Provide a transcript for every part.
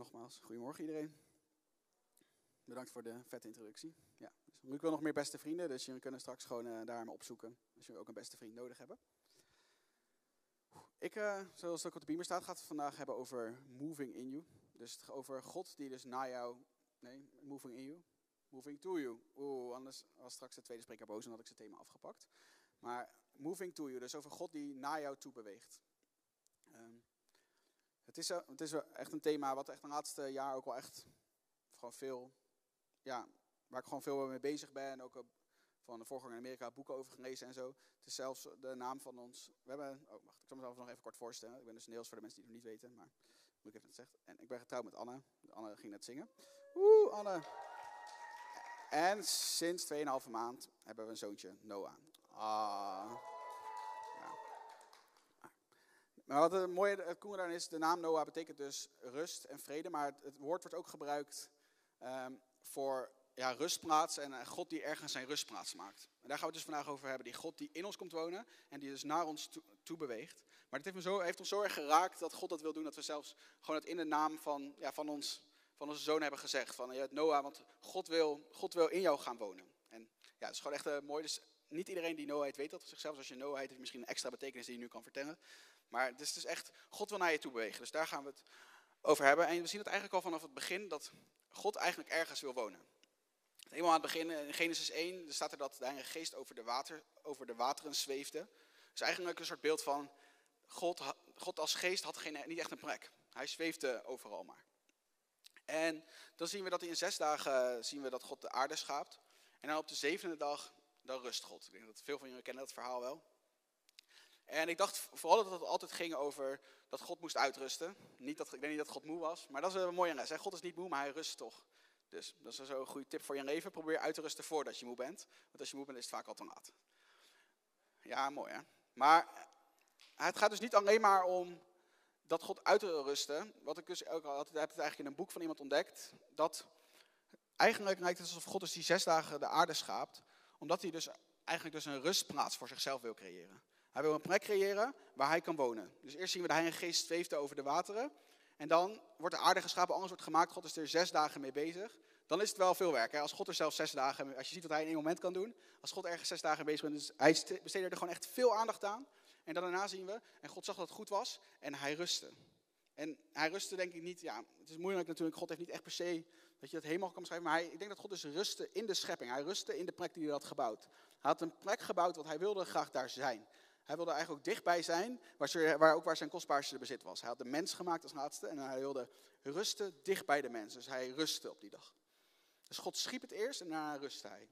Nogmaals, goedemorgen iedereen. Bedankt voor de vette introductie. Ja, dus Ruud wil nog meer beste vrienden, dus jullie kunnen straks gewoon uh, daar maar opzoeken als jullie ook een beste vriend nodig hebben. Ik, uh, zoals ook op de beamer staat, gaat het vandaag hebben over moving in you. Dus over God die dus na jou, nee, moving in you, moving to you. Oeh, anders was straks de tweede spreker boos en had ik zijn thema afgepakt. Maar moving to you, dus over God die naar jou toe beweegt. Het is, het is echt een thema wat echt de laatste jaar ook wel echt gewoon veel, ja, waar ik gewoon veel mee bezig ben. Ook van de voorganger in Amerika boeken over gelezen en zo. Het is zelfs de naam van ons. We hebben, oh wacht, ik zal mezelf nog even kort voorstellen. Ik ben dus Niels voor de mensen die het nog niet weten, maar moet ik even zeggen. En ik ben getrouwd met Anne. Anne ging net zingen. Oeh, Anne. En sinds 2,5 maand hebben we een zoontje, Noah. Ah. Maar wat het mooie, het daarin is, de naam Noah betekent dus rust en vrede, maar het, woord wordt ook gebruikt um, voor ja, rustplaats en God die ergens zijn rustplaats maakt. En daar gaan we het dus vandaag over hebben, die God die in ons komt wonen en die dus naar ons toe, beweegt. Maar het heeft, heeft ons zo erg geraakt dat God dat wil doen, dat we zelfs gewoon het in de naam van, ja, van, ons, van onze zoon hebben gezegd. Van ja, Noah, want God wil, God wil in jou gaan wonen. En ja, het is gewoon echt mooi. Dus niet iedereen die Noah heet weet dat zichzelf. Als je Noah heet, heeft misschien een extra betekenis die je nu kan vertellen. Maar het is dus echt, God wil naar je toe bewegen. Dus daar gaan we het over hebben. En we zien het eigenlijk al vanaf het begin dat God eigenlijk ergens wil wonen. Helemaal aan het begin, in Genesis 1, staat er dat de Heilige Geest over de, water, over de wateren zweefde. Dus eigenlijk een soort beeld van, God, God als geest had geen, niet echt een plek. Hij zweefde overal maar. En dan zien we dat in zes dagen zien we dat God de aarde schaapt. En dan op de zevende dag, dan rust God. Ik denk dat veel van jullie kennen dat verhaal wel. En ik dacht vooral dat het altijd ging over dat God moest uitrusten. Niet dat, ik denk niet dat God moe was, maar dat is een mooie les. God is niet moe, maar hij rust toch. Dus dat is zo een goede tip voor je leven. Probeer uit te rusten voordat je moe bent. Want als je moe bent is het vaak al te laat. Ja, mooi hè. Maar het gaat dus niet alleen maar om dat God uit te rusten. Wat ik dus ook al had, heb het eigenlijk in een boek van iemand ontdekt. Dat eigenlijk lijkt het alsof God dus die zes dagen de aarde schaapt. Omdat hij dus eigenlijk dus een rustplaats voor zichzelf wil creëren. Hij wil een plek creëren waar hij kan wonen. Dus eerst zien we de Heilige Geest zweefde over de wateren. En dan wordt de aarde geschapen, alles wordt gemaakt. God is er zes dagen mee bezig. Dan is het wel veel werk. Hè? Als God er zelf zes dagen, als je ziet wat hij in één moment kan doen. Als God ergens zes dagen bezig is, dus hij besteedde er gewoon echt veel aandacht aan. En dan daarna zien we, en God zag dat het goed was en hij rustte. En hij rustte denk ik niet, ja, het is moeilijk natuurlijk, God heeft niet echt per se dat je dat helemaal kan beschrijven. Maar hij, ik denk dat God dus rustte in de schepping. Hij rustte in de plek die hij had gebouwd. Hij had een plek gebouwd, want hij wilde graag daar zijn. Hij wilde eigenlijk ook dichtbij zijn, waar, ook waar zijn kostbaarste bezit was. Hij had de mens gemaakt als laatste en hij wilde rusten dicht bij de mens. Dus hij rustte op die dag. Dus God schiep het eerst en daarna rustte hij.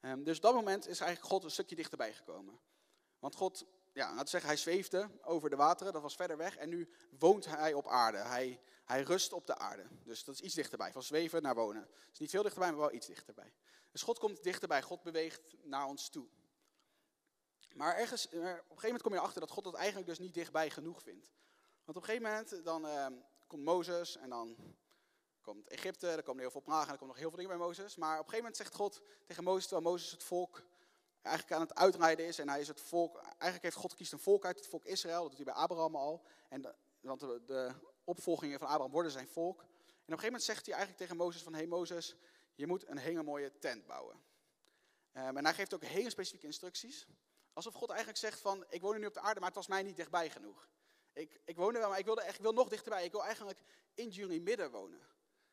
Um, dus op dat moment is eigenlijk God een stukje dichterbij gekomen. Want God, ja, laten we zeggen, hij zweefde over de wateren, dat was verder weg. En nu woont hij op aarde. Hij, hij rust op de aarde. Dus dat is iets dichterbij. Van zweven naar wonen. Is niet veel dichterbij, maar wel iets dichterbij. Dus God komt dichterbij. God beweegt naar ons toe. Maar ergens, op een gegeven moment kom je erachter dat God dat eigenlijk dus niet dichtbij genoeg vindt. Want op een gegeven moment dan ehm, komt Mozes en dan komt Egypte, er komen heel veel plagen en er komen nog heel veel dingen bij Mozes. Maar op een gegeven moment zegt God tegen Mozes, terwijl Mozes het volk eigenlijk aan het uitrijden is en hij is het volk, eigenlijk heeft God gekiest een volk uit het volk Israël, dat doet hij bij Abraham al. En want de, opvolgingen van Abraham worden zijn volk. En op een gegeven moment zegt hij eigenlijk tegen Mozes van, hé hey Mozes, je moet een hele mooie tent bouwen. Um, en hij geeft ook hele specifieke instructies. Alsof God eigenlijk zegt van, ik woon nu op de aarde, maar het was mij niet dichtbij genoeg. Ik, ik woon er wel, maar ik, wilde echt, ik wil nog dichterbij. Ik wil eigenlijk in jullie midden wonen.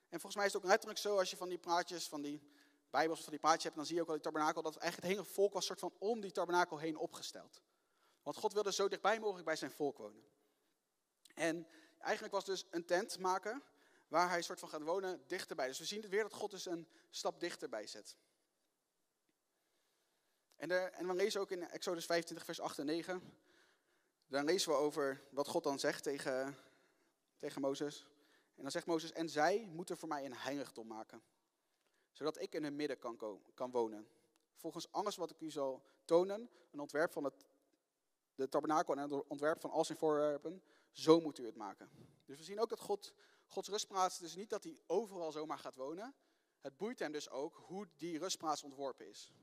En volgens mij is het ook letterlijk zo, als je van die praatjes, van die bijbels, van die praatjes hebt, dan zie je ook al die tabernakel, dat eigenlijk het hele volk was soort van om die tabernakel heen opgesteld. Want God wilde zo dichtbij mogelijk bij zijn volk wonen. En eigenlijk was dus een tent maken, waar hij soort van gaat wonen, dichterbij. Dus we zien het weer dat God dus een stap dichterbij zet. En, er, en we lezen ook in Exodus 25, vers 8 en 9. Dan lezen we over wat God dan zegt tegen, tegen Mozes. En dan zegt Mozes, en zij moeten voor mij een heiligdom maken. Zodat ik in hun midden kan, kan wonen. Volgens alles wat ik u zal tonen, een ontwerp van het, de tabernakel en een ontwerp van al zijn voorwerpen, zo moet u het maken. Dus we zien ook dat God, Gods rustplaats, dus niet dat hij overal zomaar gaat wonen. Het boeit hem dus ook hoe die rustplaats ontworpen is.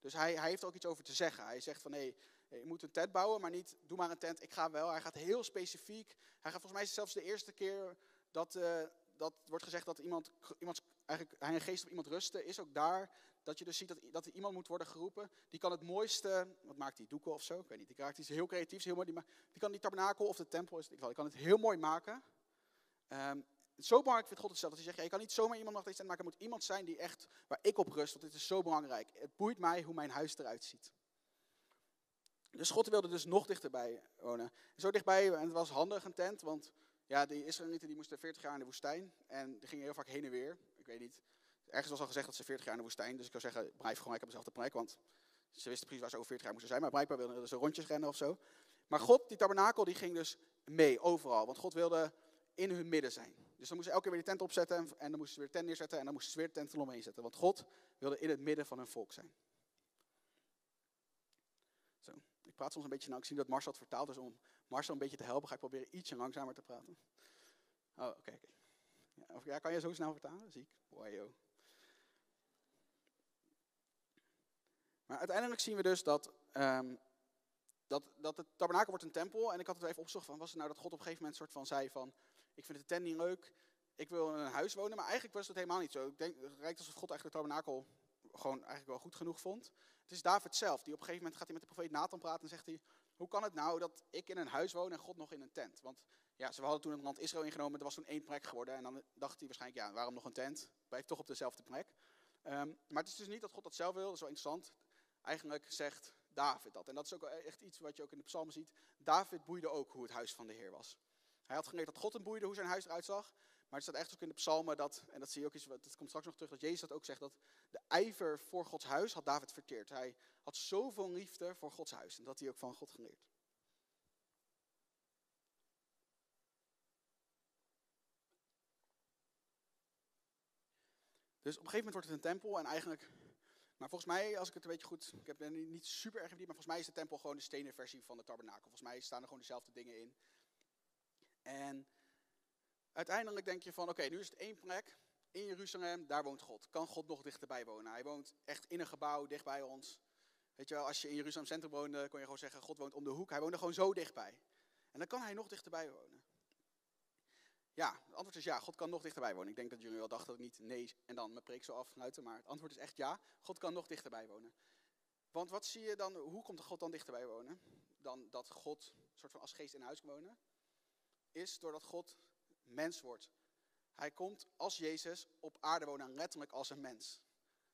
Dus hij, hij heeft ook iets over te zeggen. Hij zegt van, hé, je moet een tent bouwen, maar niet, doe maar een tent, ik ga wel. Hij gaat heel specifiek. Hij gaat volgens mij zelfs de eerste keer dat, uh, dat wordt gezegd dat iemand, iemand eigenlijk, hij een geest op iemand rusten, is ook daar dat je dus ziet dat, dat er iemand moet worden geroepen. Die kan het mooiste, wat maakt die, doeken of zo? Ik weet niet, die raakt iets heel creatiefs, heel mooi. Die, die kan die tabernakel of de tempel, is die kan het heel mooi maken. Um, zo belangrijk vindt God het zelf. Dat hij zegt, ja, je kan niet zomaar iemand nog maken. Er moet iemand zijn die echt, waar ik op rust, want dit is zo belangrijk. Het boeit mij hoe mijn huis eruit ziet. Dus God wilde dus nog dichterbij wonen. Zo dichtbij, en het was handig een tent, want ja, de Israëlieten die moesten 40 jaar in de woestijn. En die gingen heel vaak heen en weer. Ik weet niet. Ergens was al gezegd dat ze 40 jaar in de woestijn. Dus ik zou zeggen, blijf gewoon lekker op dezelfde plek. Want ze wisten precies waar ze over 40 jaar moesten zijn. Maar blijkbaar wilden ze rondjes rennen of zo. Maar God, die tabernakel, die ging dus mee overal. Want God wilde in hun midden zijn. Dus dan moesten ze elke keer weer de tent opzetten. En dan moesten ze weer tent neerzetten. En dan moesten ze weer tent eromheen zetten. Want God wilde in het midden van hun volk zijn. Zo. Ik praat soms een beetje, nou ik zie dat Marcel het vertaalt. Dus om Marcel een beetje te helpen ga ik proberen ietsje langzamer te praten. Oh, oké. Ja, ja, kan je zo snel vertalen? Ziek. Wow. Maar uiteindelijk zien we dus dat, um, dat, dat het tabernakel wordt een tempel. En ik had het even opgezocht van, was het nou dat God op een gegeven moment soort van zei van, ik vind het tent niet leuk, ik wil in een huis wonen. Maar eigenlijk was het helemaal niet zo. Ik denk, het lijkt alsof God eigenlijk het tabernakel gewoon eigenlijk wel goed genoeg vond. Het is David zelf, die op een gegeven moment gaat hij met de profeet Nathan praten en zegt hij, hoe kan het nou dat ik in een huis woon en God nog in een tent? Want ja, ze hadden toen het land Israël ingenomen, er was toen één plek geworden. En dan dacht hij waarschijnlijk, ja, waarom nog een tent? Blijf toch op dezelfde plek. Um, maar het is dus niet dat God dat zelf wil, dat is wel interessant. Eigenlijk zegt David dat. En dat is ook echt iets wat je ook in de psalmen ziet. David boeide ook hoe het huis van de Heer was. Hij had geleerd dat God hem boeide hoe zijn huis eruit zag. Maar het staat echt ook in de psalmen dat, en dat zie je ook eens, dat komt straks nog terug, dat Jezus dat ook zegt, dat de ijver voor Gods huis had David verteerd. Hij had zoveel liefde voor Gods huis en dat hij ook van God geleerd. Dus op een gegeven moment wordt het een tempel en eigenlijk, maar volgens mij, als ik het een beetje goed, ik heb er niet super erg in maar volgens mij is de tempel gewoon de stenen versie van de tabernakel. Volgens mij staan er gewoon dezelfde dingen in. En uiteindelijk denk je van, oké, nu is het één plek in Jeruzalem, daar woont God. Kan God nog dichterbij wonen? Hij woont echt in een gebouw, dicht bij ons. Weet je wel, als je in Jeruzalem Centrum woonde, kon je gewoon zeggen, God woont om de hoek. Hij woonde gewoon zo dichtbij. En dan kan hij nog dichterbij wonen. Ja, het antwoord is ja, God kan nog dichterbij wonen. Ik denk dat jullie wel dachten dat ik niet nee en dan mijn preek zo afsluiten, maar het antwoord is echt ja, God kan nog dichterbij wonen. Want wat zie je dan, hoe komt God dan dichterbij wonen? Dan dat God een soort van als geest in huis wonen? Is doordat God mens wordt. Hij komt als Jezus op aarde wonen, letterlijk als een mens.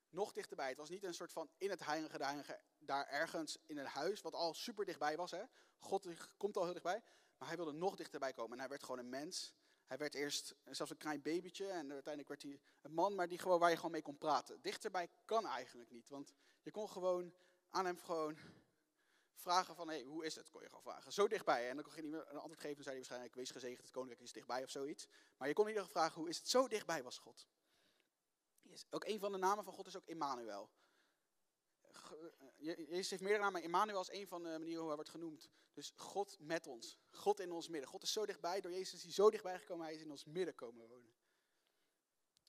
Nog dichterbij. Het was niet een soort van in het heilige, daar ergens in een huis, wat al super dichtbij was. Hè? God komt al heel dichtbij. Maar hij wilde nog dichterbij komen. En hij werd gewoon een mens. Hij werd eerst zelfs een klein babytje en uiteindelijk werd hij een man, maar die gewoon, waar je gewoon mee kon praten. Dichterbij kan eigenlijk niet, want je kon gewoon aan hem gewoon vragen van, hey, hoe is het? Kon je gewoon vragen. Zo dichtbij. En dan kon je niet meer een antwoord geven, dan zei hij waarschijnlijk, wees gezegend, het koninkrijk is dichtbij of zoiets. Maar je kon in ieder geval vragen, hoe is het? Zo dichtbij was God. Yes. Ook een van de namen van God is ook Emmanuel. Jezus heeft meerdere namen, maar Emmanuel is een van de manieren hoe hij wordt genoemd. Dus God met ons. God in ons midden. God is zo dichtbij, door Jezus is hij zo dichtbij gekomen, hij is in ons midden komen wonen.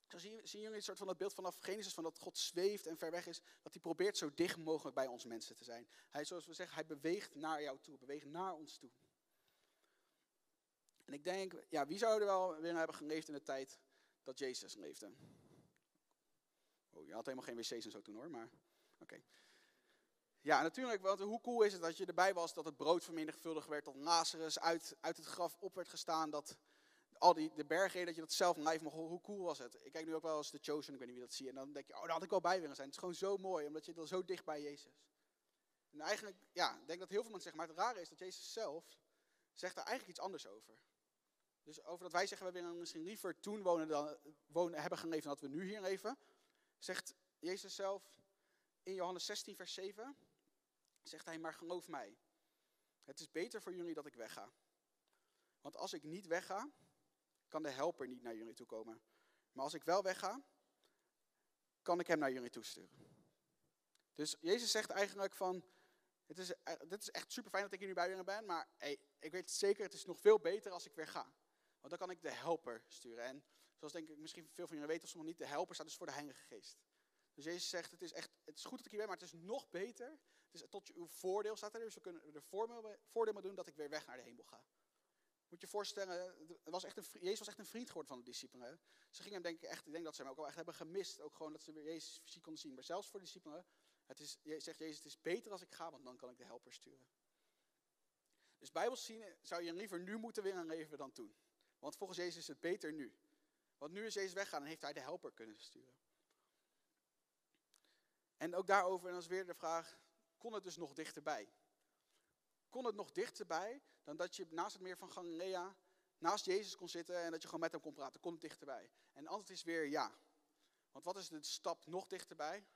Zo zien, jullie een soort van dat beeld vanaf Genesis, van dat God zweeft en ver weg is, dat hij probeert zo dicht mogelijk bij ons mensen te zijn. Hij, zoals we zeggen, hij beweegt naar jou toe, beweegt naar ons toe. En ik denk, ja, wie zou er wel willen hebben geleefd in de tijd dat Jezus leefde? Oh, je had helemaal geen wc's en zo toen hoor, maar oké. Ja, natuurlijk, want hoe cool is het dat je erbij was dat het brood vermenigvuldigd werd, dat Lazarus uit, uit het graf op werd gestaan, dat al die de bergen, dat je dat zelf live mocht Hoe cool was het? Ik kijk nu ook wel eens de Chosen, ik weet niet wie dat zie, en dan denk je, oh, daar had ik wel bij willen zijn. Het is gewoon zo mooi, omdat je dan zo dicht bij Jezus. En eigenlijk, ja, ik denk dat heel veel mensen zeggen, maar het rare is dat Jezus zelf zegt daar eigenlijk iets anders over. Dus over dat wij zeggen, we willen misschien liever toen wonen dan, wonen, hebben geleefd dan dat we nu hier leven, zegt Jezus zelf in Johannes 16, vers 7, zegt hij, maar geloof mij. Het is beter voor jullie dat ik wegga. Want als ik niet wegga, kan de helper niet naar jullie toe komen. Maar als ik wel wegga, kan ik hem naar jullie toesturen. Dus Jezus zegt eigenlijk van, het is, eh, dit is echt super fijn dat ik hier nu bij jullie ben, maar ik weet zeker, het is nog veel beter als ik weer ga. Want dan kan ik de helper sturen. En zoals denk ik misschien veel van jullie weten of sommige niet, de helper staat dus voor de Heilige Geest. Dus Jezus zegt, het is, echt, het is goed dat ik hier ben, maar het is nog beter. Het is tot uw voordeel staat er, dus we kunnen er voordeel mee doen dat ik weer weg naar de hemel ga. Moet je voorstellen, was echt Jezus was echt een vriend geworden van de discipelen. Ze gingen hem denk ik echt, ik denk dat ze hem ook wel echt hebben gemist. Ook gewoon dat ze weer Jezus fysiek konden zien. Maar zelfs voor de discipelen, het is, zegt Jezus, het is beter als ik ga, want dan kan ik de helper sturen. Dus bijbels zien zou je liever nu moeten willen leven dan toen. Want volgens Jezus is het beter nu. Want nu is Jezus weggaan en heeft hij de helper kunnen sturen. En ook daarover, en dan is weer de vraag, kon het dus nog dichterbij? Kon het nog dichterbij dan dat je naast het meer van Galilea, naast Jezus kon zitten en dat je gewoon met hem kon praten? Kon het dichterbij? En antwoord is weer ja. Want wat is de stap nog dichterbij?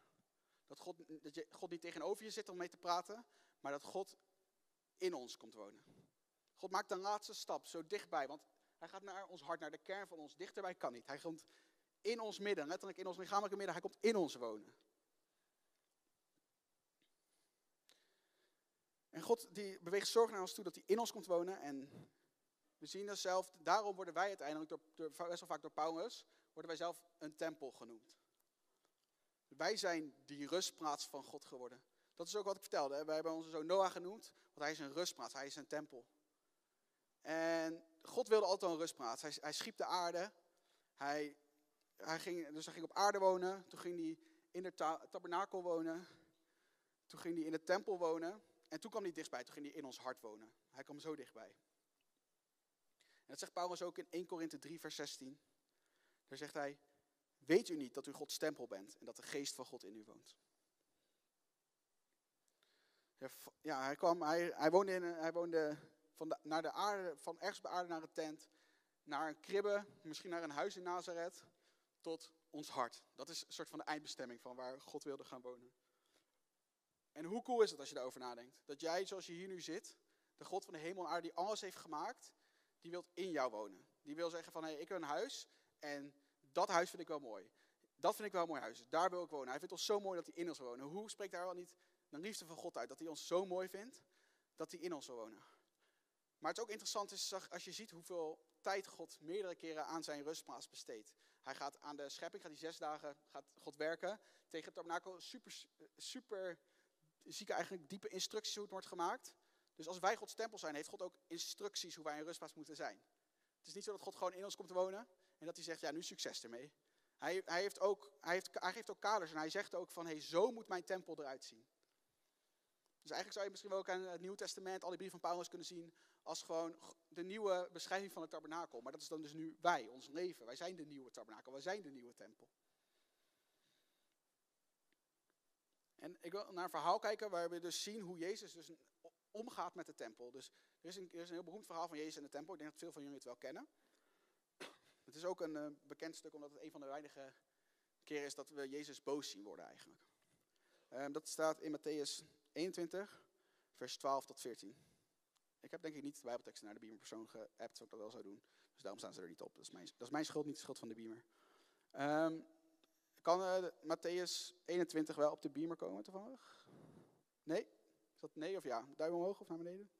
Dat God, dat je, God niet tegenover je zit om mee te praten, maar dat God in ons komt wonen. God maakt de laatste stap zo dichtbij, want hij gaat naar ons hart, naar de kern van ons. Dichterbij kan niet. Hij komt in ons midden, letterlijk in ons lichamelijke midden. Hij komt in ons wonen. En God die beweegt zorg naar ons toe dat hij in ons komt wonen. En we zien dat zelf, daarom worden wij uiteindelijk, door, door, best wel vaak door Paulus, worden wij zelf een tempel genoemd. Wij zijn die rustplaats van God geworden. Dat is ook wat ik vertelde. Wij hebben onze zoon Noah genoemd, want hij is een rustplaats, hij is een tempel. En God wilde altijd een rustplaats. Hij, hij schiep de aarde. Hij, hij ging, dus hij ging op aarde wonen. Toen ging hij in de tabernakel wonen. Toen ging hij in de tempel wonen. En toen kwam hij dichtbij. Toen ging hij in ons hart wonen. Hij kwam zo dichtbij. En dat zegt Paulus ook in 1 Korinthe 3, vers 16. Daar zegt hij: Weet u niet dat u Gods tempel bent en dat de geest van God in u woont? Ja, hij, kwam, hij, hij woonde, in, hij woonde van, de, naar de aarde, van ergens bij aarde naar een tent, naar een kribbe, misschien naar een huis in Nazareth, tot ons hart. Dat is een soort van de eindbestemming van waar God wilde gaan wonen. En hoe cool is het als je daarover nadenkt? Dat jij, zoals je hier nu zit, de God van de hemel en aarde die alles heeft gemaakt, die wil in jou wonen. Die wil zeggen van, hé, hey, ik heb een huis en dat huis vind ik wel mooi. Dat vind ik wel een mooi huis. Daar wil ik wonen. Hij vindt ons zo mooi dat hij in ons wil wonen. Hoe spreekt daar wel niet de liefde van God uit? Dat hij ons zo mooi vindt, dat hij in ons wil wonen. Maar het ook interessant is als je ziet hoeveel tijd God meerdere keren aan zijn rustplaats besteedt. Hij gaat aan de schepping, gaat hij zes dagen gaat God werken. Tegen het tabernakel super, super zie ik eigenlijk diepe instructies hoe het wordt gemaakt. Dus als wij Gods tempel zijn, heeft God ook instructies hoe wij een rustplaats moeten zijn. Het is niet zo dat God gewoon in ons komt wonen en dat hij zegt, ja nu succes ermee. Hij, hij, heeft ook, hij, heeft, geeft ook kaders en hij zegt ook van, hé, hey, zo moet mijn tempel eruit zien. Dus eigenlijk zou je misschien wel ook aan het Nieuwe Testament, al die brieven van Paulus kunnen zien als gewoon de nieuwe beschrijving van het tabernakel. Maar dat is dan dus nu wij, ons leven. Wij zijn de nieuwe tabernakel, wij zijn de nieuwe tempel. En ik wil naar een verhaal kijken waar we dus zien hoe Jezus dus omgaat met de tempel. Dus er is, een, er is een heel beroemd verhaal van Jezus en de tempel. Ik denk dat veel van jullie het wel kennen. Het is ook een uh, bekend stuk omdat het een van de weinige keren is dat we Jezus boos zien worden eigenlijk. Um, dat staat in Matthäus 21, vers 12 tot 14. Ik heb denk ik niet de Bijbelteksten naar de Beamer persoon geappt, zoals ik dat wel zou doen. Dus daarom staan ze er niet op. Dat is mijn, dat is mijn schuld, niet de schuld van de Beamer. Um, kan uh, Matthäus 21 wel op de Beamer komen toevallig? Nee? Is dat nee of ja? Duim omhoog of naar beneden?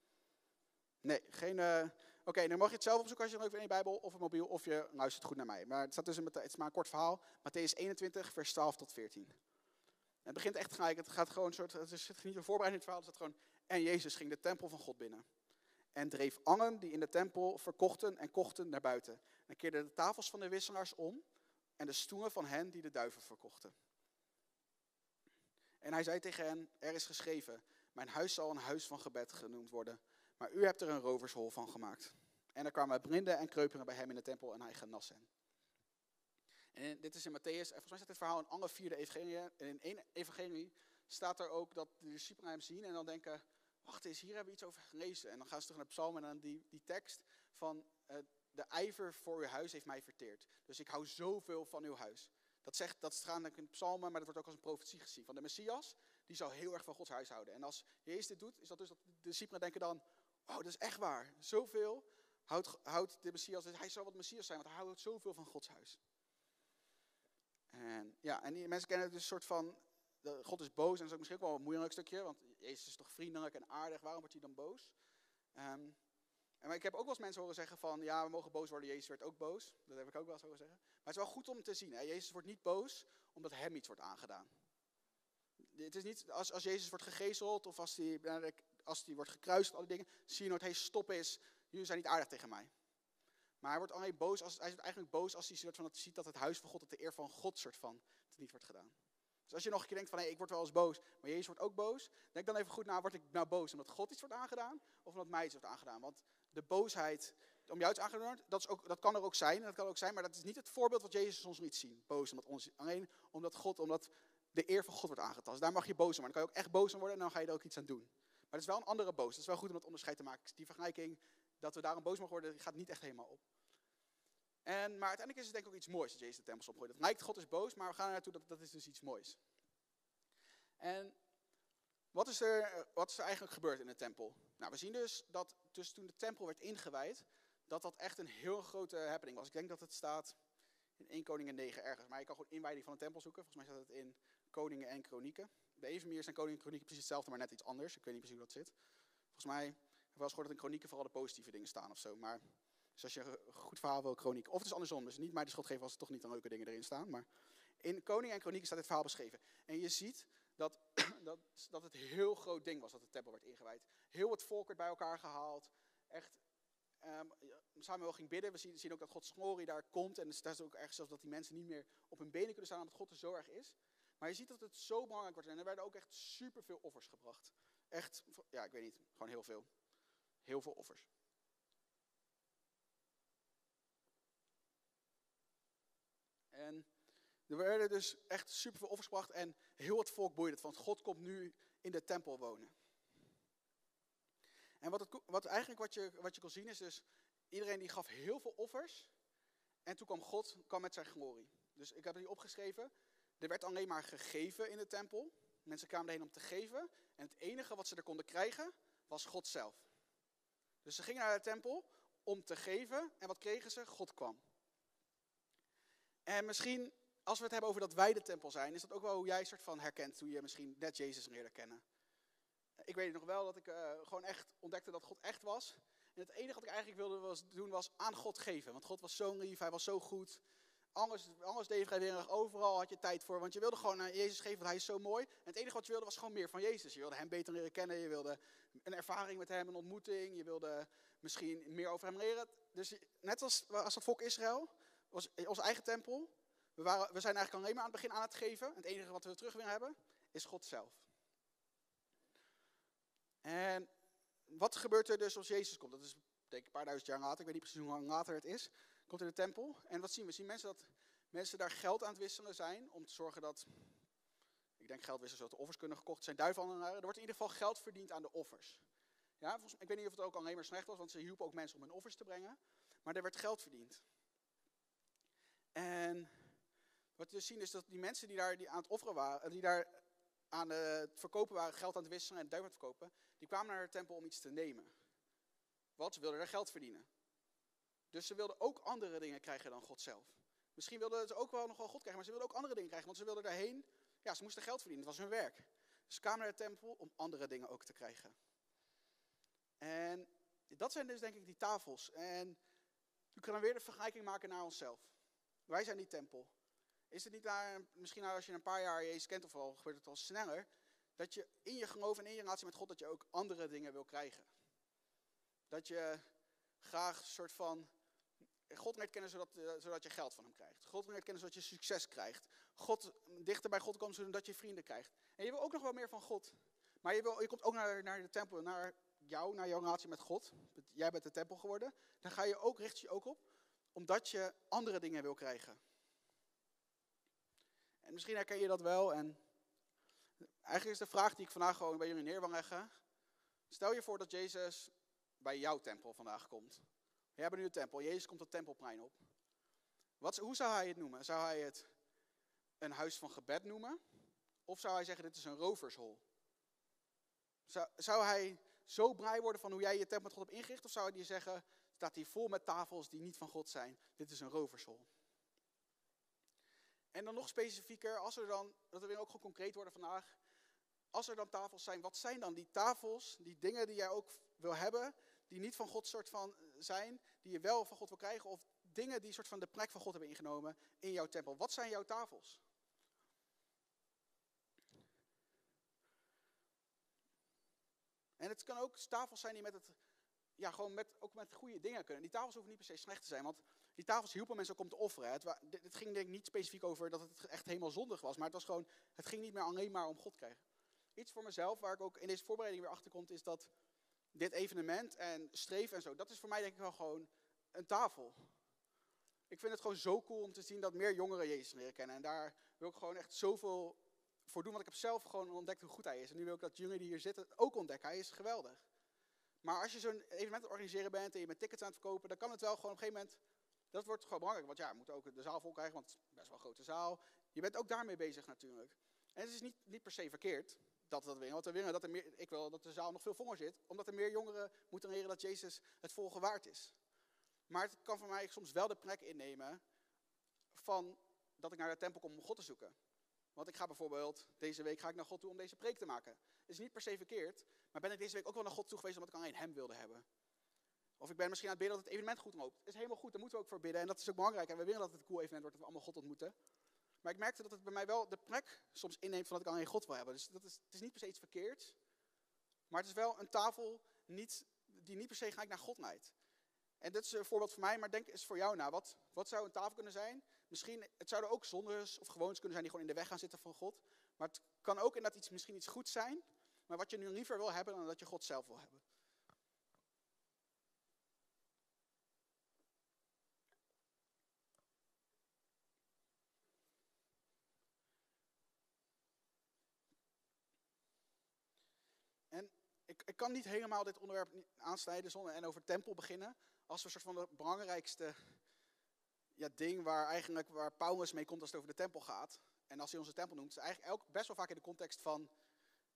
Nee, geen... Uh, Oké, dan mag je het zelf opzoeken als je dan ook in je Bijbel of een mobiel of je luistert goed naar mij. Maar het, staat dus in, het is maar een kort verhaal. Matthäus 21, vers 12 tot 14. Het begint echt gelijk. Het gaat gewoon een soort. Het is niet een voorbereiding verhaal. Het staat gewoon. En Jezus ging de tempel van God binnen. En dreef allen die in de tempel verkochten en kochten naar buiten. En keerde de tafels van de wisselaars om. En de stoelen van hen die de duiven verkochten. En hij zei tegen hen: Er is geschreven: Mijn huis zal een huis van gebed genoemd worden. Maar u hebt er een rovershol van gemaakt. En er kwamen blinden en kreupelen bij hem in de tempel en hij genas hen. En dit is in Matthäus, en volgens mij staat dit verhaal in alle vierde evangelie. En in één evangelie staat er ook dat de discipelen hem zien en dan denken, wacht eens, hier hebben we iets over gelezen. En dan gaan ze terug naar psalm en dan die, die tekst van, uh, de ijver voor uw huis heeft mij verteerd. Dus ik hou zoveel van uw huis. Dat, zegt, dat staat in psalmen, maar dat wordt ook als een profetie gezien. Van de Messias, die zou heel erg van Gods huis houden. En als Jezus dit doet, is dat dus dat de discipelen denken dan, oh dat is echt waar. Zoveel houdt, houdt de Messias, hij zou wat Messias zijn, want hij houdt zoveel van Gods huis. En, ja, en die mensen kennen het dus een soort van, God is boos en dat is ook misschien ook wel een moeilijk stukje, want Jezus is toch vriendelijk en aardig, waarom wordt hij dan boos? Um, en ik heb ook wel eens mensen horen zeggen van, ja, we mogen boos worden, Jezus werd ook boos. Dat heb ik ook wel eens horen zeggen. Maar het is wel goed om te zien, hè? Jezus wordt niet boos omdat hem iets wordt aangedaan. Het is niet, als, als Jezus wordt gegezeld of als hij als die wordt gekruist, al die dingen, zie je nooit, hey, stop eens, jullie zijn niet aardig tegen mij. Maar hij wordt alleen boos als, hij is eigenlijk boos als hij soort van, ziet dat het huis van God, dat de eer van God soort van, niet wordt gedaan. Dus als je nog een keer denkt van, hé, ik word wel eens boos, maar Jezus wordt ook boos, denk dan even goed na, word ik nou boos omdat God iets wordt aangedaan, of omdat mij iets wordt aangedaan? Want de boosheid om jou iets aangedaan dat, is ook, dat kan er ook zijn, dat kan ook zijn, maar dat is niet het voorbeeld wat Jezus ons niet zien. Boos omdat ons, alleen omdat God, omdat de eer van God wordt aangetast. Daar mag je boos om worden. Dan kan je ook echt boos om worden en dan ga je er ook iets aan doen. Maar het is wel een andere boos. Het is wel goed om dat onderscheid te maken. Die vergelijking dat we daarom boos mogen worden, gaat niet echt helemaal op. En, maar uiteindelijk is het denk ik ook iets moois dat Jezus de tempels opgooit. Het lijkt God is boos, maar we gaan er naartoe dat dat is dus iets moois. En wat is, er, wat is er eigenlijk gebeurd in de tempel? Nou, we zien dus dat dus toen de tempel werd ingewijd, dat dat echt een heel grote happening was. Ik denk dat het staat in 1 Koningen 9 ergens. Maar je kan gewoon inwijding van de tempel zoeken. Volgens mij staat het in Koningen en Kronieken. Bij Evenmeer zijn Koningen en Kronieken precies hetzelfde, maar net iets anders. Ik weet niet precies hoe dat zit. Volgens mij heb ik wel eens gehoord dat in Kronieken vooral de positieve dingen staan of zo. Maar dus als je een goed verhaal wil, Kroniek. Of het is andersom, dus niet mij de schuld geven als er toch niet de leuke dingen erin staan. Maar in Koningen en Kronieken staat dit verhaal beschreven. En je ziet dat, dat, dat het heel groot ding was dat de tempel werd ingewijd. Heel het volk werd bij elkaar gehaald. Echt, um, Samuel ging bidden. We zien, zien ook dat Gods glorie daar komt. En er staat ook ergens zelfs dat die mensen niet meer op hun benen kunnen staan omdat God er zo erg is. Maar je ziet dat het zo belangrijk wordt. En er werden ook echt superveel offers gebracht. Echt, ja, ik weet niet, gewoon heel veel. Heel veel offers. En er werden dus echt superveel offers gebracht en heel het volk boeide het, want God komt nu in de tempel wonen. En wat, het, wat eigenlijk wat je, wat je kon zien is dus, iedereen die gaf heel veel offers en toen kwam God kwam met zijn glorie. Dus ik heb het hier opgeschreven, er werd alleen maar gegeven in de tempel. Mensen kwamen erheen om te geven en het enige wat ze er konden krijgen was God zelf. Dus ze gingen naar de tempel om te geven en wat kregen ze? God kwam. En misschien, als we het hebben over dat wij de tempel zijn, is dat ook wel hoe jij soort van herkent toen je misschien net Jezus leerde kennen. Ik weet nog wel dat ik uh, gewoon echt ontdekte dat God echt was. En het enige wat ik eigenlijk wilde was, doen was aan God geven. Want God was zo lief, hij was zo goed. Alles, alles deed je vrijwillig, overal had je tijd voor. Want je wilde gewoon aan Jezus geven, want hij is zo mooi. En het enige wat je wilde was gewoon meer van Jezus. Je wilde hem beter leren kennen, je wilde een ervaring met hem, een ontmoeting. Je wilde misschien meer over hem leren. Dus net als, als het volk Israël, was onze eigen tempel. We, waren, we zijn eigenlijk alleen maar aan het begin aan het geven. Het enige wat we terug willen hebben, is God zelf. En wat gebeurt er dus als Jezus komt? Dat is denk ik een paar duizend jaar later, ik weet niet precies hoe lang later het is. Komt in de tempel. En wat zien we? We zien mensen dat mensen daar geld aan het wisselen zijn om te zorgen dat, ik denk geldwisselen zodat de offers kunnen gekocht zijn, duivenhandelaren. Er wordt in ieder geval geld verdiend aan de offers. Ja, ik weet niet of het ook alleen maar slecht was, want ze hielpen ook mensen om hun offers te brengen. Maar er werd geld verdiend. En wat we dus zien is dat die mensen die daar die aan het offeren waren, die daar aan het verkopen waren, geld aan het wisselen en duiven verkopen, die kwamen naar de tempel om iets te nemen. Want ze wilden er geld verdienen. Dus ze wilden ook andere dingen krijgen dan God zelf. Misschien wilden ze ook wel nog wel God krijgen, maar ze wilden ook andere dingen krijgen, want ze wilden daarheen, ja, ze moesten geld verdienen, het was hun werk. Dus ze kwamen naar de tempel om andere dingen ook te krijgen. En dat zijn dus denk ik die tafels. En we kunnen weer de vergelijking maken naar onszelf. Wij zijn die tempel. Is het niet daar, misschien als je een paar jaar Jezus kent of al gebeurt het al sneller, dat je in je geloof en in je relatie met God, dat je ook andere dingen wil krijgen. Dat je graag een soort van God leert kennen zodat, uh, zodat je geld van hem krijgt. God leert kennen zodat je succes krijgt. God, dichter bij God komt zodat je vrienden krijgt. En je wil ook nog wel meer van God. Maar je, wil, je komt ook naar, naar de tempel, naar jou, naar jouw relatie met God. Jij bent de tempel geworden. Dan ga je ook, richt je ook op omdat je andere dingen wil krijgen. En misschien herken je dat wel. En eigenlijk is de vraag die ik vandaag gewoon bij jullie neer wil leggen. Stel je voor dat Jezus bij jouw tempel vandaag komt. Jij bent nu de tempel. Jezus komt het tempelplein op. Wat, hoe zou hij het noemen? Zou hij het een huis van gebed noemen? Of zou hij zeggen, dit is een rovershol? Zou, zou hij zo blij worden van hoe jij je tempel God hebt ingericht? Of zou hij zeggen, staat hij vol met tafels die niet van God zijn. Dit is een rovershol. En dan nog specifieker, als er dan, dat we ook gewoon concreet worden vandaag. Als er dan tafels zijn, wat zijn dan die tafels, die dingen die jij ook wil hebben, die niet van God soort van zijn, die je wel van God wil krijgen, of dingen die soort van de plek van God hebben ingenomen in jouw tempel. Wat zijn jouw tafels? En het kan ook tafels zijn die met het ja, gewoon met, ook met goede dingen kunnen. Die tafels hoeven niet per se slecht te zijn, want die tafels hielpen mensen ook om te offeren. Het, het ging denk ik niet specifiek over dat het echt helemaal zondig was, maar het was gewoon, het ging niet meer alleen maar om God krijgen. Iets voor mezelf, waar ik ook in deze voorbereiding weer achter komt, is dat dit evenement en streven en zo, dat is voor mij denk ik wel gewoon een tafel. Ik vind het gewoon zo cool om te zien dat meer jongeren Jezus leren kennen. En daar wil ik gewoon echt zoveel voor doen, want ik heb zelf gewoon ontdekt hoe goed hij is. En nu wil ik dat jongeren die hier zitten ook ontdekken. Hij is geweldig. Maar als je zo'n evenement aan organiseren bent en je met tickets aan het verkopen, dan kan het wel gewoon op een gegeven moment, dat wordt gewoon belangrijk. Want ja, we moeten ook de zaal vol krijgen, want het is best wel een grote zaal. Je bent ook daarmee bezig natuurlijk. En het is niet, niet per se verkeerd dat we dat willen. Want we willen dat er meer, ik wil dat de zaal nog veel voller zit, omdat er meer jongeren moeten leren dat Jezus het volgen waard is. Maar het kan voor mij soms wel de plek innemen van dat ik naar de tempel kom om God te zoeken. Want ik ga bijvoorbeeld, deze week ga ik naar God toe om deze preek te maken. Het is niet per se verkeerd, maar ben ik deze week ook wel naar God toe geweest omdat ik alleen hem wilde hebben. Of ik ben misschien aan het bidden dat het evenement goed loopt. Dat is helemaal goed, daar moeten we ook voor bidden. En dat is ook belangrijk. En we willen dat het een cool evenement wordt, dat we allemaal God ontmoeten. Maar ik merkte dat het bij mij wel de plek soms inneemt van dat ik alleen God wil hebben. Dus dat is, het is niet per se iets verkeerds. Maar het is wel een tafel niet, die niet per se gelijk naar God leidt. En dit is een voorbeeld voor mij, maar denk eens voor jou na. Wat, wat zou een tafel kunnen zijn? Misschien, het zouden ook zondes of gewoontes kunnen zijn die gewoon in de weg gaan zitten van God. Maar het kan ook inderdaad iets, misschien iets goeds zijn, maar wat je nu liever wil hebben dan dat je God zelf wil hebben. En ik, ik kan niet helemaal dit onderwerp aansnijden zonder en over tempel beginnen. Als we een soort van de belangrijkste ja, ding waar eigenlijk waar Paulus mee komt als het over de tempel gaat. En als hij onze tempel noemt, is eigenlijk best wel vaak in de context van,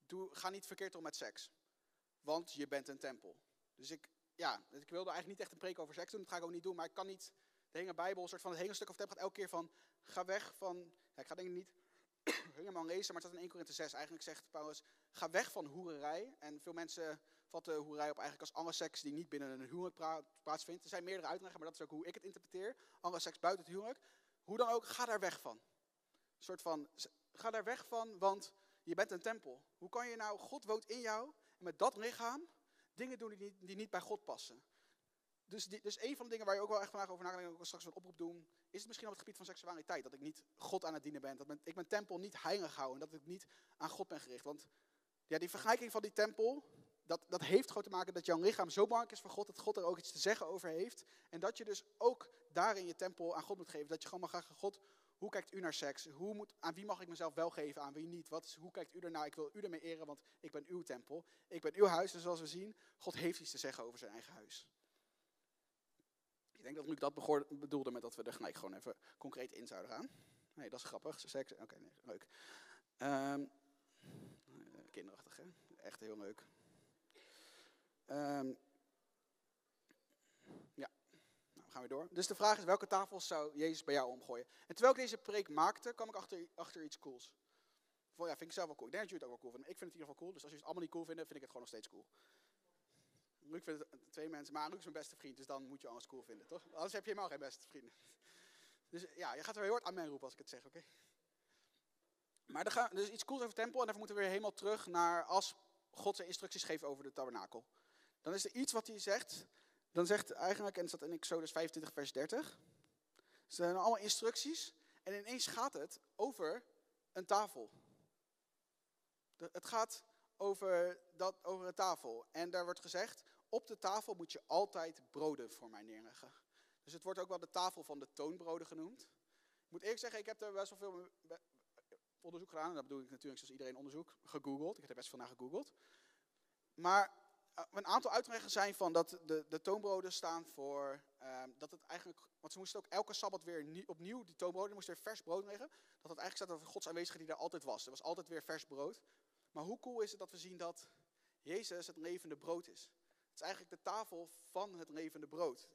doe, ga niet verkeerd om met seks. Want je bent een tempel. Dus ik, ja, ik wilde eigenlijk niet echt een preek over seks doen, dat ga ik ook niet doen. Maar ik kan niet, de hele Bijbel, een soort van het hele stuk of tempel gaat elke keer van, ga weg van, ja, ik ga denk ik niet helemaal lezen, maar het staat in 1 Korinthe 6. Eigenlijk zegt Paulus, ga weg van hoererij. En veel mensen vatten hoerij op eigenlijk als alle seks die niet binnen een huwelijk plaatsvindt. Er zijn meerdere uitleggen, maar dat is ook hoe ik het interpreteer. Alle seks buiten het huwelijk. Hoe dan ook, ga daar weg van. Een soort van, ga daar weg van, want je bent een tempel. Hoe kan je nou, God woont in jou, en met dat lichaam dingen doen die niet, die niet bij God passen. Dus, dus een van de dingen waar je ook wel echt vandaag over na kan denken, ik straks een oproep doen, is het misschien op het gebied van seksualiteit. Dat ik niet God aan het dienen ben. Dat ik mijn tempel niet heilig hou en dat ik niet aan God ben gericht. Want ja, die vergelijking van die tempel, dat, dat heeft gewoon te maken dat jouw lichaam zo belangrijk is voor God, dat God er ook iets te zeggen over heeft. En dat je dus ook daarin je tempel aan God moet geven. Dat je gewoon mag vragen, God, hoe kijkt u naar seks? Hoe moet, aan wie mag ik mezelf wel geven, aan wie niet? Wat is, hoe kijkt u ernaar? Ik wil u ermee eren, want ik ben uw tempel. Ik ben uw huis. En zoals we zien, God heeft iets te zeggen over zijn eigen huis. Ik denk dat Luc dat bedoelde met dat we er gelijk gewoon even concreet in zouden gaan. Nee, dat is grappig. Seks, oké, nee, leuk. Um, kinderachtig, hè? Echt heel leuk. Um, ja, nou door. Dus de vraag is, welke tafels zou Jezus bij jou omgooien? En terwijl ik deze preek maakte, kwam ik achter, achter iets cools. ja, vind ik zelf wel cool. Ik denk dat het ook wel cool vinden. Ik vind het in ieder geval cool. Dus als jullie het allemaal niet cool vinden, vind ik het gewoon nog steeds cool. Luc vindt het twee mensen, maar Luc is mijn beste vriend, dus dan moet je alles cool vinden, toch? Anders heb je helemaal geen beste vrienden. Dus ja, je gaat er heel hard aan mij roepen als ik het zeg, oké? Maar er gaan, dus iets cools over tempel en daarvoor moeten we weer helemaal terug naar als God zijn instructies geeft over de tabernakel. Dan is er iets wat hij zegt, dan zegt eigenlijk, en dat staat in Exodus 25 vers 30, er zijn allemaal instructies en ineens gaat het over een tafel. Het gaat over, dat, over een tafel. En daar wordt gezegd, op de tafel moet je altijd broden voor mij neerleggen. Dus het wordt ook wel de tafel van de toonbroden genoemd. Ik moet eerlijk zeggen, ik heb er best wel veel onderzoek gedaan. En dat bedoel ik natuurlijk zoals iedereen onderzoek, gegoogeld. Ik heb er best veel naar gegoogeld. Maar een aantal uitleggen zijn van dat de, de toonbroden staan voor ehm, dat het eigenlijk, want ze moesten ook elke sabbat weer opnieuw die toonbroden moesten weer vers brood leggen. Dat het eigenlijk staat over Gods aanwezigheid die daar altijd was. Er was altijd weer vers brood. Maar hoe cool is het dat we zien dat Jezus het levende brood is? Het is eigenlijk de tafel van het levende brood.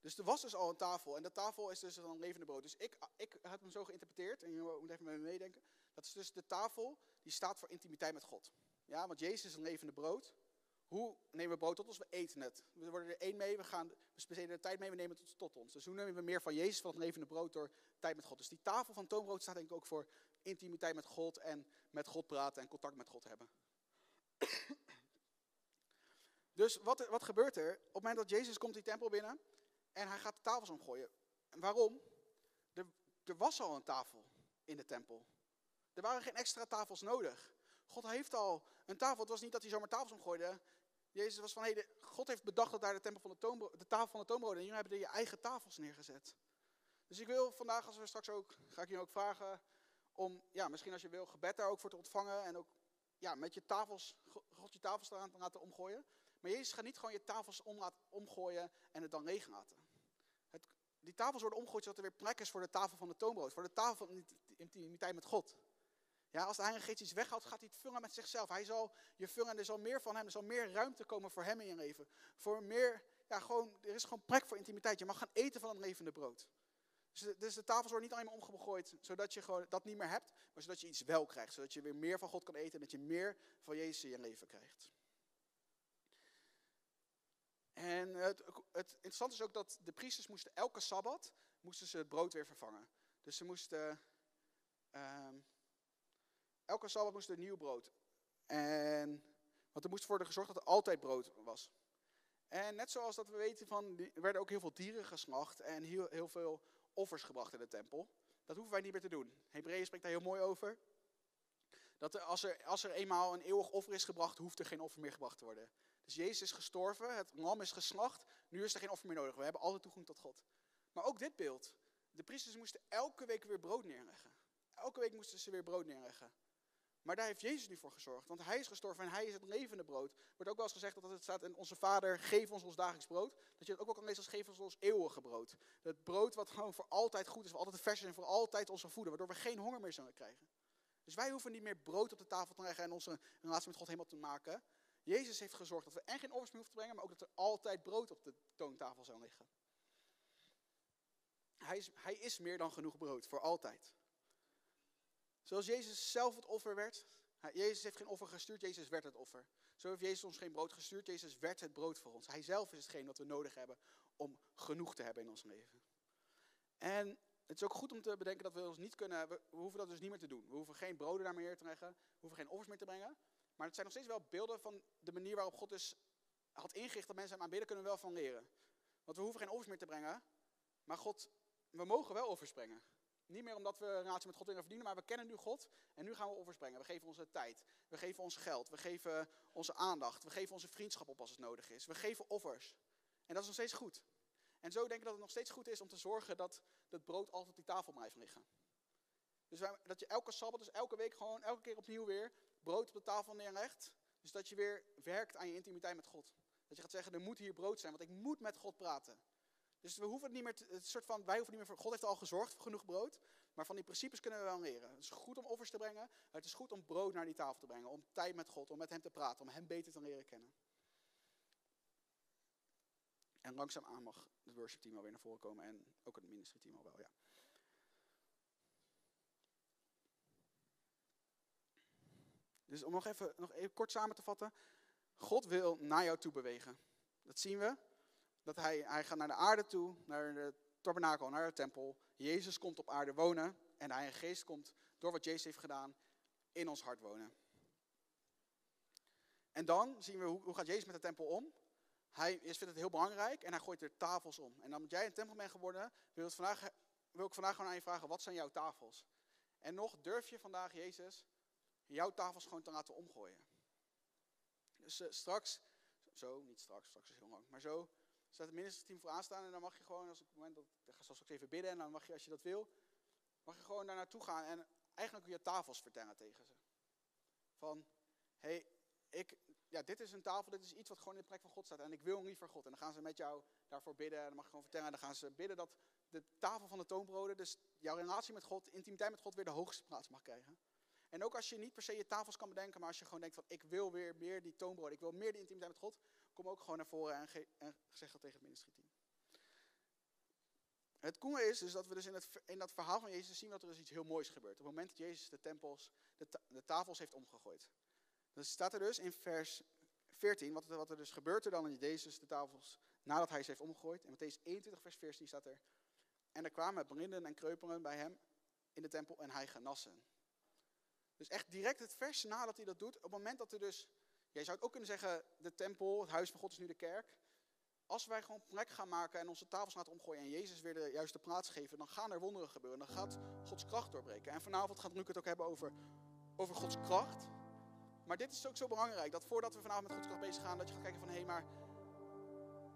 Dus er was dus al een tafel en de tafel is dus een levende brood. Dus ik, ik heb hem zo geïnterpreteerd, en je moet even met me meedenken. Dat is dus de tafel die staat voor intimiteit met God. Ja, want Jezus is een levende brood. Hoe nemen we brood tot ons? We eten het. We worden er één mee, we, gaan, we spenderen de tijd mee, we nemen het tot ons. Dus hoe nemen we meer van Jezus, van het levende brood, door tijd met God. Dus die tafel van toonbrood staat denk ik ook voor intimiteit met God en met God praten en contact met God hebben. Dus wat, wat gebeurt er? Op het moment dat Jezus komt die tempel binnen en hij gaat de tafels omgooien. En waarom? Er, er was al een tafel in de tempel. Er waren geen extra tafels nodig. God heeft al een tafel. Het was niet dat hij zomaar tafels omgooide. Jezus was van, God heeft bedacht dat daar de, tempel van de, de tafel van de toonbroden. En jullie hebben er je eigen tafels neergezet. Dus ik wil vandaag, als we straks ook, ga ik je ook vragen om, ja, misschien als je wil, gebed daar ook voor te ontvangen. En ook, ja, met je tafels, God je tafels te laten omgooien. Maar Jezus gaat niet gewoon je tafels om omgooien en het dan leeg laten. Het, die tafels worden omgegooid zodat er weer plek is voor de tafel van de toonbrood. Voor de tafel van intimiteit met God. Ja, als de Heilige Geest iets weghaalt, gaat hij het vullen met zichzelf. Hij zal je vullen en er zal meer van hem, er zal meer ruimte komen voor hem in je leven. Voor meer, ja, gewoon, er is gewoon plek voor intimiteit. Je mag gaan eten van het levende brood. Dus de, dus de tafels worden niet alleen maar omgegooid, zodat je gewoon dat niet meer hebt, maar zodat je iets wel krijgt. Zodat je weer meer van God kan eten en dat je meer van Jezus in je leven krijgt. En het, het interessante is ook dat de priesters moesten elke Sabbat, moesten ze het brood weer vervangen. Dus ze moesten, ehm, elke Sabbat moest er nieuw brood. En, want er moest worden gezorgd dat er altijd brood was. En net zoals dat we weten van, er werden ook heel veel dieren geslacht en heel, heel veel offers gebracht in de tempel. Dat hoeven wij niet meer te doen. Hebreeën spreekt daar heel mooi over. Dat als, er, als er eenmaal een eeuwig offer is gebracht, hoeft er geen offer meer gebracht te worden. Dus Jezus is gestorven, het lam is geslacht, nu is er geen offer meer nodig. We hebben altijd toegang tot God. Maar ook dit beeld. De priesters moesten elke week weer brood neerleggen. Elke week moesten ze weer brood neerleggen. Maar daar heeft Jezus nu voor gezorgd, want hij is gestorven en hij is het levende brood. Wordt ook wel eens gezegd dat het staat in onze Vader, geef ons ons dagelijks brood. Dat je het ook wel kan lezen als geef ons ons eeuwige brood. Het brood wat gewoon voor altijd goed is, voor altijd vers is en voor altijd onze voeden, waardoor we geen honger meer zullen krijgen. Dus wij hoeven niet meer brood op de tafel te leggen en onze relatie met God helemaal te maken. Jezus heeft gezorgd dat we en geen offers meer hoeven te brengen, maar ook dat er altijd brood op de toontafel zou liggen. Hij is, hij is meer dan genoeg brood, voor altijd. Zoals Jezus zelf het offer werd. Jezus heeft geen offer gestuurd, Jezus werd het offer. Zo heeft Jezus ons geen brood gestuurd, Jezus werd het brood voor ons. Hij zelf is hetgeen wat we nodig hebben om genoeg te hebben in ons leven. En het is ook goed om te bedenken dat we ons niet kunnen, we, hoeven dat dus niet meer te doen. We hoeven geen broden daar meer te leggen, we hoeven geen offers meer te brengen. Maar het zijn nog steeds wel beelden van de manier waarop God dus had ingericht dat mensen hem aanbidden, kunnen we wel van leren. Want we hoeven geen offers meer te brengen, maar God, we mogen wel offers brengen. Niet meer omdat we een relatie met God willen verdienen, maar we kennen nu God en nu gaan we offers brengen. We geven onze tijd, we geven ons geld, we geven onze aandacht, we geven onze vriendschap op als het nodig is. We geven offers. En dat is nog steeds goed. En zo denk ik dat het nog steeds goed is om te zorgen dat het brood altijd op die tafel blijft liggen. Dus dat je elke sabbat, dus elke week gewoon, elke keer opnieuw weer brood op de tafel neerlegt. Dus dat je weer werkt aan je intimiteit met God. Dat je gaat zeggen, er moet hier brood zijn, want ik moet met God praten. Dus we hoeven niet meer, het soort van, wij hoeven niet meer voor, God heeft al gezorgd voor genoeg brood. Maar van die principes kunnen we wel leren. Het is goed om offers te brengen. Het is goed om brood naar die tafel te brengen. Om tijd met God, om met hem te praten, om hem beter te leren kennen. En langzaamaan mag het worship team alweer naar voren komen en ook het ministry team al wel, ja. Dus om nog even, nog even kort samen te vatten. God wil naar jou toe bewegen. Dat zien we. Dat hij, hij gaat naar de aarde toe, naar de tabernakel, naar de tempel. Jezus komt op aarde wonen. En de Heilige Geest komt, door wat Jezus heeft gedaan, in ons hart wonen. En dan zien we, hoe, hoe gaat Jezus met de tempel om? Hij vindt het heel belangrijk en hij gooit er tafels om. En omdat jij een tempel bent geworden, wil, vandaag, wil ik vandaag gewoon aan je vragen, wat zijn jouw tafels? En nog, durf je vandaag, Jezus, jouw tafels gewoon te laten omgooien? Dus uh, straks, zo, niet straks, straks is heel lang, maar zo, staat het ministerteam voor aanstaan en dan mag je gewoon, als ik, moment dat, ga straks even bidden en dan mag je, als je dat wil, mag je gewoon daar naartoe gaan en eigenlijk je tafels vertellen tegen ze. Van, hé, hey, ik, ja, dit is een tafel, dit is iets wat gewoon in de plek van God staat en ik wil liever God. En dan gaan ze met jou daarvoor bidden en dan mag je gewoon vertellen, en dan gaan ze bidden dat de tafel van de toonbroden, dus jouw relatie met God, intimiteit met God, weer de hoogste plaats mag krijgen. En ook als je niet per se je tafels kan bedenken, maar als je gewoon denkt van ik wil weer meer die toonbroden, ik wil meer die intimiteit met God, kom ook gewoon naar voren en, ge zeg dat tegen het ministerieteam. Het coole is dus dat we dus in, het, in dat verhaal van Jezus zien dat er dus iets heel moois gebeurt. Op het moment dat Jezus de tempels, de, de tafels heeft omgegooid. Dan staat er dus in vers 14, wat, wat er dus gebeurt er dan in Jezus de tafels nadat hij ze heeft omgegooid. En Matthäus 21 vers 14 staat er. En er kwamen blinden en kreupelen bij hem in de tempel en hij genassen. Dus echt direct het vers nadat hij dat doet, op het moment dat er dus je zou het ook kunnen zeggen, de tempel, het huis van God is nu de kerk. Als wij gewoon plek gaan maken en onze tafels laten omgooien en Jezus weer de juiste plaats geven, dan gaan er wonderen gebeuren. Dan gaat Gods kracht doorbreken. En vanavond gaat Luc het ook hebben over, over Gods kracht. Maar dit is ook zo belangrijk, dat voordat we vanavond met Gods kracht bezig gaan, dat je gaat kijken van, hé, hey, maar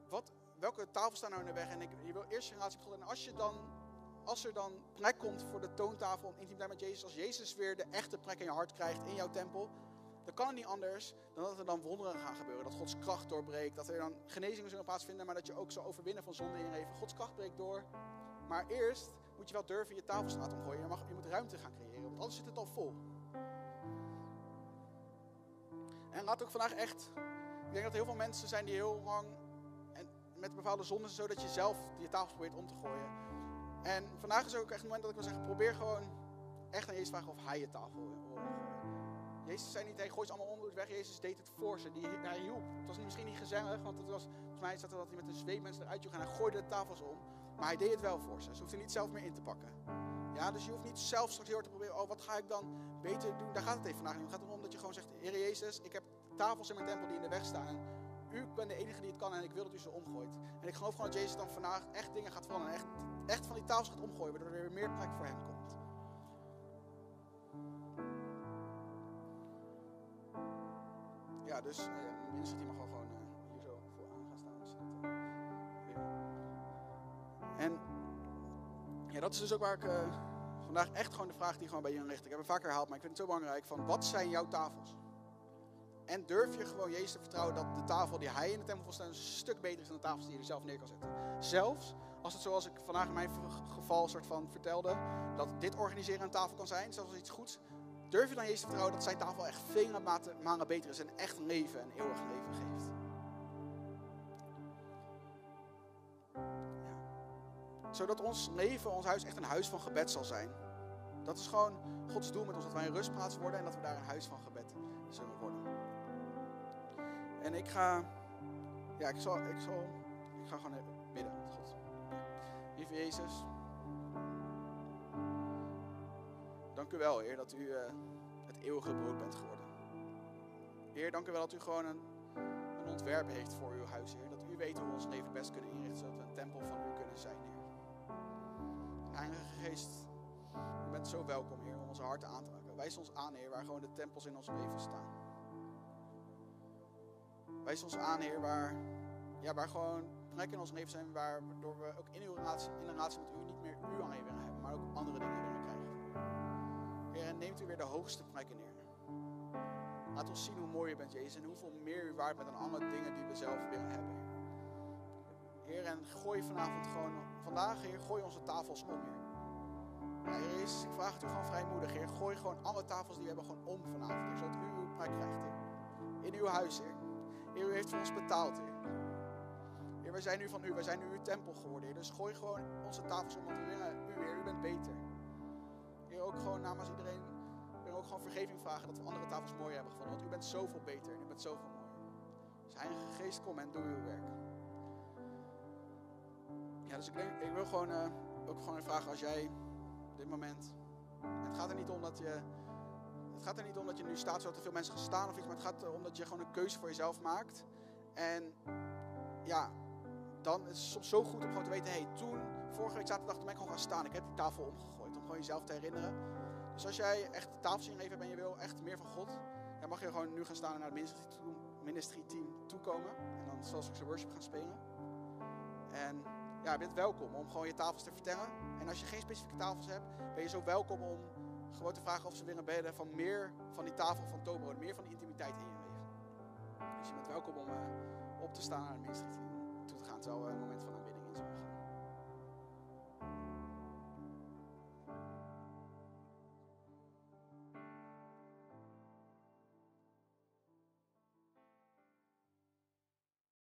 wat, welke tafels staan nou in de weg? En ik, je wil eerst je relatie God. En als, je dan, als er dan plek komt voor de toontafel om intimiteit met Jezus, als Jezus weer de echte plek in je hart krijgt, in jouw tempel, dan kan het niet anders dan dat er dan wonderen gaan gebeuren. Dat Gods kracht doorbreekt. Dat er dan genezingen zullen plaatsvinden, maar dat je ook zal overwinnen van zonde in je leven. Gods kracht breekt door. Maar eerst moet je wel durven je tafels te laten omgooien. Je, mag, je moet ruimte gaan creëren, want anders zit het al vol. En laat ook vandaag echt. Ik denk dat er heel veel mensen zijn die heel lang. En met bepaalde zonden, zodat je zelf je tafels probeert om te gooien. En vandaag is ook echt het moment dat ik wil zeggen: probeer gewoon echt aan Jezus vragen of hij je tafel wil Jezus zei niet, hey, gooi ze allemaal onder weg. Jezus deed het voor ze. Die, hij hielp. Het was misschien niet gezellig, want het was, volgens mij zat er dat hij met een zweep mensen eruit joeg en hij gooide de tafels om. Maar hij deed het wel voor ze. Ze hoefden niet zelf meer in te pakken. Ja, dus je hoeft niet zelf straks te proberen, oh wat ga ik dan beter doen. Daar gaat het even vandaag om. Het gaat erom dat je gewoon zegt, Heer Jezus, ik heb tafels in mijn tempel die in de weg staan. u bent de enige die het kan en ik wil dat u ze omgooit. En ik geloof gewoon dat Jezus dan vandaag echt dingen gaat veranderen. Echt, echt van die tafels gaat omgooien, waardoor er weer meer plek voor hem komt. Ja, dus uh, mensen die mag gewoon uh, hier zo voor aan gaan staan. Dat, uh, en ja, dat is dus ook waar ik vandaag echt gewoon de vraag die gewoon bij jullie richt. Ik heb het vaker herhaald, maar ik vind het zo belangrijk. Van wat zijn jouw tafels? En durf je gewoon Jezus te vertrouwen dat de tafel die hij in de tempel wil staan een stuk beter is dan de tafels die je er zelf neer kan zetten. Zelfs als het zoals ik vandaag in mijn geval soort van vertelde, dat dit organiseren een tafel kan zijn, zelfs als iets goeds, Durf je dan Jezus te vertrouwen dat zijn tafel echt vele malen beter is en echt leven en eeuwig leven geeft? Ja. Zodat ons leven, ons huis echt een huis van gebed zal zijn. Dat is gewoon Gods doel met ons, dat wij een rustplaats worden en dat we daar een huis van gebed zullen worden. En ik ga, ja, ik zal, ik zal, ik ga gewoon bidden met God. Lieve Jezus. Dank u wel, Heer, dat u uh, het eeuwige brood bent geworden. Heer, dank u wel dat u gewoon een, een ontwerp heeft voor uw huis, Heer. Dat u weet hoe we ons leven best kunnen inrichten, zodat we een tempel van u kunnen zijn, Heer. Heilige Geest, u bent zo welkom, Heer, om onze harten aan te raken. Wijs ons aan, Heer, waar gewoon de tempels in ons leven staan. Wijs ons aan, Heer, waar, ja, waar gewoon plekken in ons leven zijn waardoor we ook in, uw relatie, in een relatie met u niet meer u alleen willen hebben, maar ook andere dingen willen krijgen. Neemt u weer de hoogste plekken neer. Laat ons zien hoe mooi u bent, Jezus, en hoeveel meer u waard bent dan alle dingen die we zelf willen hebben. Heer, en gooi vanavond gewoon, vandaag, Heer, gooi onze tafels om, Heer. Ja, Heer ik vraag het u gewoon vrijmoedig, Heer. Gooi gewoon alle tafels die we hebben gewoon om vanavond, Heer, zodat u uw plek krijgt, Heer. In uw huis, Heer. Heer, u heeft voor ons betaald, Heer. Heer, wij zijn nu van u, wij zijn nu uw tempel geworden, Heer. Dus gooi gewoon onze tafels om, want u, Heer. U bent beter ook gewoon namens iedereen wil ook gewoon vergeving vragen dat we andere tafels mooi hebben gevonden. Want u bent zoveel beter en u bent zoveel mooier. Dus Heilige Geest, kom en doe uw werk. Ja, dus ik, ik wil gewoon uh, ook gewoon vragen als jij op dit moment. Het gaat er niet om dat je. Het gaat er niet om dat je nu staat zodat er veel mensen gaan staan of iets. Maar het gaat erom dat je gewoon een keuze voor jezelf maakt. En ja, dan is het soms zo goed om gewoon te weten: hey, toen, vorige week zaterdag, toen ben ik gewoon gaan staan. Ik heb die tafel omgegooid gewoon jezelf te herinneren. Dus als jij echt tafels in hebt en je wil echt meer van God, dan mag je gewoon nu gaan staan en naar het ministry team toekomen. En dan zal straks de worship gaan spelen. En ja, je bent welkom om gewoon je tafels te vertellen. En als je geen specifieke tafels hebt, ben je zo welkom om gewoon te vragen of ze willen bidden van meer van die tafel van Tobro, meer van die intimiteit in je leven. Dus je bent welkom om uh, op te staan naar het ministry team toe te gaan, terwijl we een moment van aanbidding